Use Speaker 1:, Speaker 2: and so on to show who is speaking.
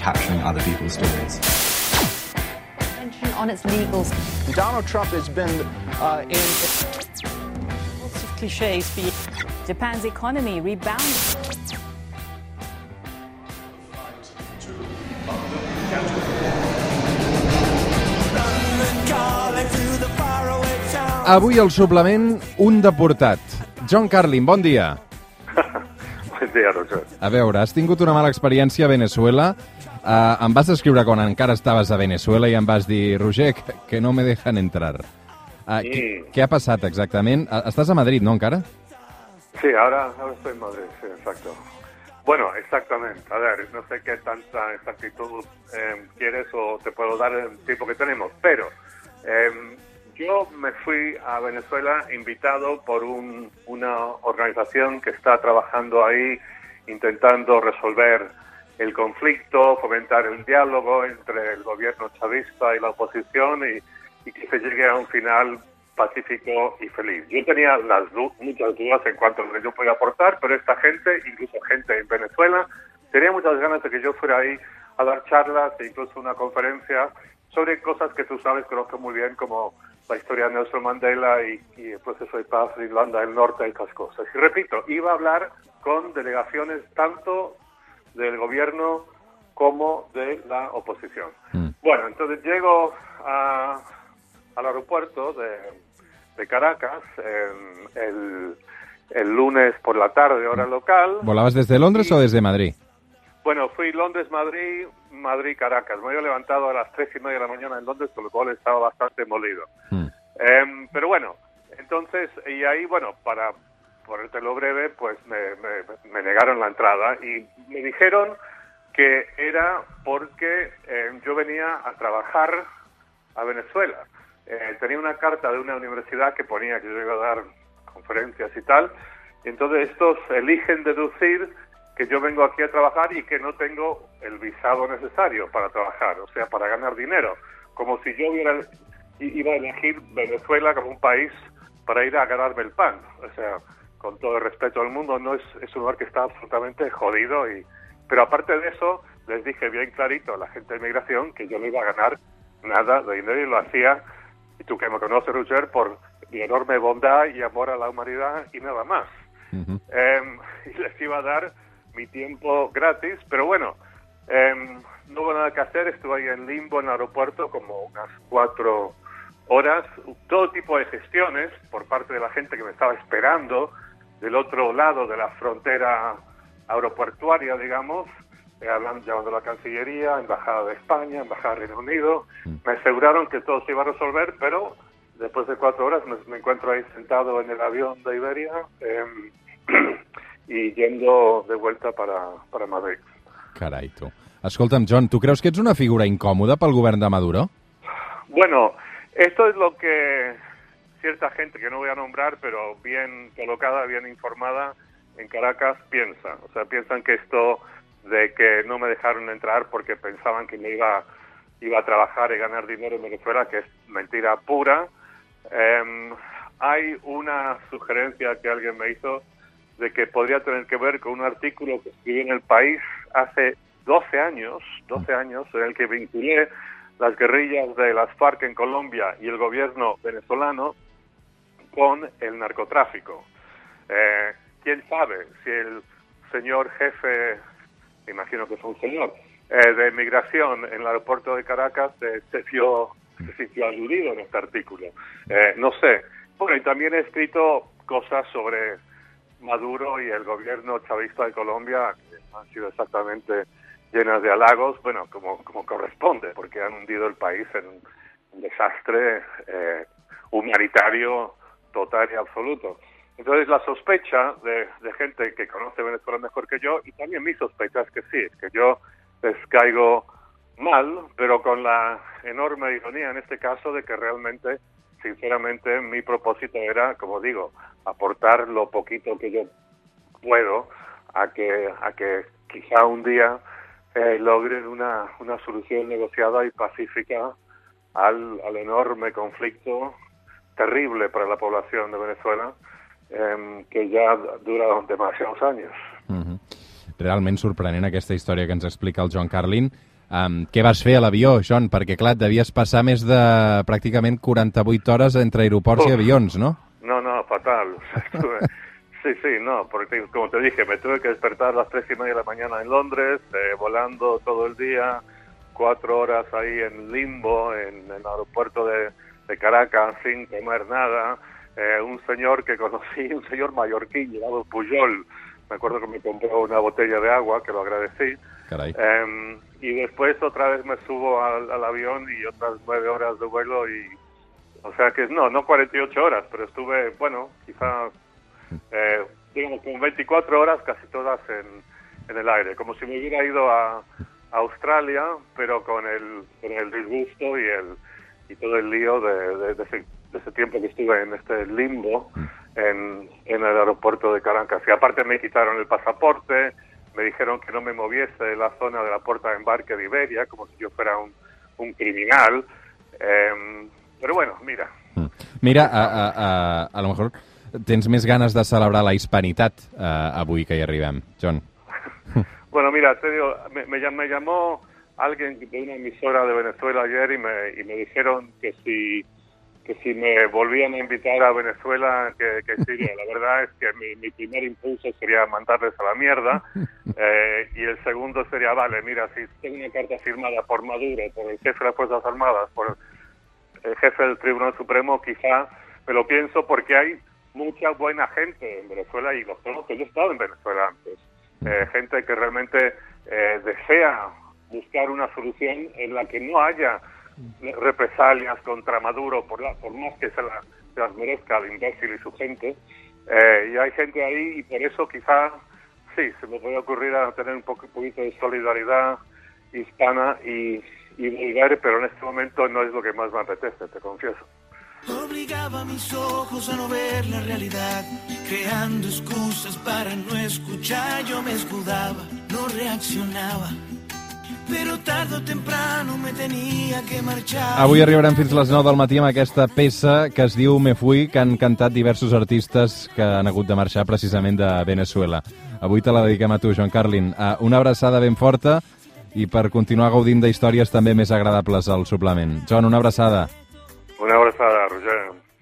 Speaker 1: capturing other people's stories.
Speaker 2: Attention on its legals.
Speaker 3: Donald Trump has been uh, in.
Speaker 2: Lots of cliches. Japan's economy rebounds.
Speaker 4: Avui al suplement, un deportat. John Carlin, bon dia.
Speaker 5: Dia, Roger.
Speaker 4: A veure, has tingut una mala experiència a Venezuela. Uh, em vas escriure quan encara estaves a Venezuela i em vas dir, Roger, que, que no me dejan entrar. Uh,
Speaker 5: Sí.
Speaker 4: què, què ha passat exactament? Uh, estàs a Madrid, no, encara?
Speaker 5: Sí, ahora, ahora estoy en Madrid, sí, exacto. Bueno, exactamente. A ver, no sé qué tanta exactitud eh, quieres o te puedo dar el tiempo que tenemos, pero eh, yo me fui a Venezuela invitado por un- una organización que está trabajando ahí intentando resolver el conflicto, fomentar el diálogo entre el gobierno chavista y la oposición y, y que se llegue a un final pacífico y feliz. Yo tenía las du- muchas dudas en cuanto a lo que yo podía aportar, pero esta gente, incluso gente en Venezuela, tenía muchas ganas de que yo fuera ahí a dar charlas e incluso una conferencia sobre cosas que tú sabes, conozco muy bien, como la historia de Nelson Mandela y, y el proceso de paz de Irlanda del Norte y estas cosas. Y repito, iba a hablar con delegaciones tanto del gobierno como de la oposición. Bueno, entonces llego a- al aeropuerto de, de Caracas en el, el lunes por la tarde, hora local.
Speaker 4: ¿Volabas desde Londres o desde Madrid?
Speaker 5: Bueno, fui Londres-Madrid, Madrid-Caracas. Me había levantado a las tres y media de la mañana en Londres, con lo cual estaba bastante molido.
Speaker 4: Mm.
Speaker 5: Pero bueno, entonces, y ahí, bueno, para ponértelo breve, pues me, me- me negaron la entrada y me dijeron que era porque em, yo venía a trabajar a Venezuela. Eh, tenía una carta de una universidad que ponía que yo iba a dar conferencias y tal. Y entonces estos eligen deducir que yo vengo aquí a trabajar y que no tengo el visado necesario para trabajar, o sea, para ganar dinero. Como si yo hubiera iba a elegir Venezuela como un país para ir a ganarme el pan. O sea, con todo el respeto al mundo, no es, es un lugar que está absolutamente jodido. y Pero aparte de eso, les dije bien clarito a la gente de migración que yo no iba a ganar nada de dinero y lo hacía, y tú que me conoces, Roger, por mi enorme bondad y amor a la humanidad y nada más.
Speaker 4: Ujú.
Speaker 5: Em, y les iba a dar mi tiempo gratis, pero bueno, em, no hubo nada que hacer, estuve ahí en limbo en el aeropuerto como unas cuatro horas, todo tipo de gestiones por parte de la gente que me estaba esperando del otro lado de la frontera aeroportuaria, digamos, eh, hablando, llamando a la Cancillería, Embajada de España, Embajada de Reino Unido, me aseguraron que todo se iba a resolver, pero después de cuatro horas me, me encuentro ahí sentado en el avión de Iberia em, y yendo de vuelta para, para Madrid.
Speaker 4: Carai, tu. Escolta'm, John, tu creus que ets una figura incòmoda pel govern de Maduro?
Speaker 5: Bueno, esto es lo que cierta gente que no voy a nombrar, pero bien colocada, bien informada en Caracas piensa. O sea, piensan que esto de que no me dejaron entrar porque pensaban que me iba, iba a trabajar y ganar dinero en Venezuela, que es mentira pura. Em, hay una sugerencia que alguien me hizo de que podría tener que ver con un artículo que escribí en El País hace 12 años, 12 años, en el que vinculé las guerrillas de las FARC en Colombia y el gobierno venezolano con el narcotráfico. Eh, ¿Quién sabe si el señor jefe, me imagino que es un señor, eh, de migración en el aeropuerto de Caracas eh, se, vio, se sintió aludido en este artículo? Eh, no sé. Bueno, y también he escrito cosas sobre Maduro y el gobierno chavista de Colombia, han sido exactamente llenas de halagos, bueno, como, como corresponde, porque han hundido el país en un, desastre eh, humanitario total y absoluto. Entonces la sospecha de, de gente que conoce Venezuela mejor que yo, y también mi sospecha es que sí, que yo les caigo mal, pero con la enorme ironía en este caso de que realmente, sinceramente, mi propósito era, como digo, aportar lo poquito que yo puedo a que, a que quizá un día eh, logren una, una solución negociada y pacífica al, al enorme conflicto terrible para la población de Venezuela eh, que ja dura demasiados años.
Speaker 4: Mm -hmm. Realment sorprenent aquesta que ens explica el John Carlin. Um, què vas fer a l'avió, John? Perquè, clar, devies passar més de pràcticament 48 hores entre aeroports
Speaker 5: Uf.
Speaker 4: i avions, ¿no?
Speaker 5: No, no, fatal. Sí, sí, no, porque como te dije, me tuve que despertar a las tres y media de la mañana en Londres, eh, volando todo el día, cuatro horas ahí en limbo, en, en el aeropuerto de, de Caracas, sin comer nada. Eh, un señor que conocí, un señor mallorquín llamado Pujol, me acuerdo que me compró una botella de agua, que lo agradecí.
Speaker 4: Carai.
Speaker 5: Eh, y después otra vez me subo al, al avión y otras nueve horas de vuelo y... O sea que no, no 48 horas, pero estuve, bueno, quizás, eh, digamos, como 24 horas casi todas en, en el aire, como si me hubiera ido a, a Australia, pero con el, con el disgusto y el y todo el lío de, de- de ese, de ese tiempo que estuve en este limbo en, en el aeropuerto de Caracas. Y aparte me quitaron el pasaporte, me dijeron que no me moviese de la zona de la puerta de embarque de Iberia, como si yo fuera un, un criminal. Em, pero bueno, mira,
Speaker 4: Mm. Mira, a, a, a, a lo mejor tens més ganes de celebrar la hispanitat eh, avui que hi arribem, John.
Speaker 5: Bueno, mira, te digo, me, me, me llamó alguien de una emisora de Venezuela ayer y me, y me dijeron que si que si me volvían a invitar a Venezuela, que, que sí, la verdad es que mi, mi primer impulso sería mandarles a la mierda eh, y el segundo sería, vale, mira, si tengo una carta firmada por Maduro, por el jefe de las Fuerzas Armadas, por el jefe del Tribunal Supremo, quizá me lo pienso porque hay mucha buena gente en Venezuela y los conozco. Yo he estado en Venezuela antes. Eh, gente que realmente eh, desea buscar una solución en la que no haya represalias contra Maduro, por, la, por más que se, la- se las merezca el imbécil y su gente. Eh, y hay gente ahí y por eso quizá, sí, se me puede ocurrir a tener un poco, poquito de solidaridad hispana y, y volver, pero en este momento no es lo que más me apetece, te confieso.
Speaker 1: Obligaba mis ojos a no ver la realidad, creando excusas para no escuchar. Yo me escudaba, no reaccionaba,
Speaker 4: Avui arribarem fins les 9 del matí amb aquesta peça que es diu Me Fui, que han cantat diversos artistes que han hagut de marxar precisament de Venezuela. Avui te la dediquem a tu, Joan Carlin. Uh, una abraçada ben forta i per continuar gaudint d'històries també més agradables al suplement. Joan, una abraçada.
Speaker 5: Una abraçada.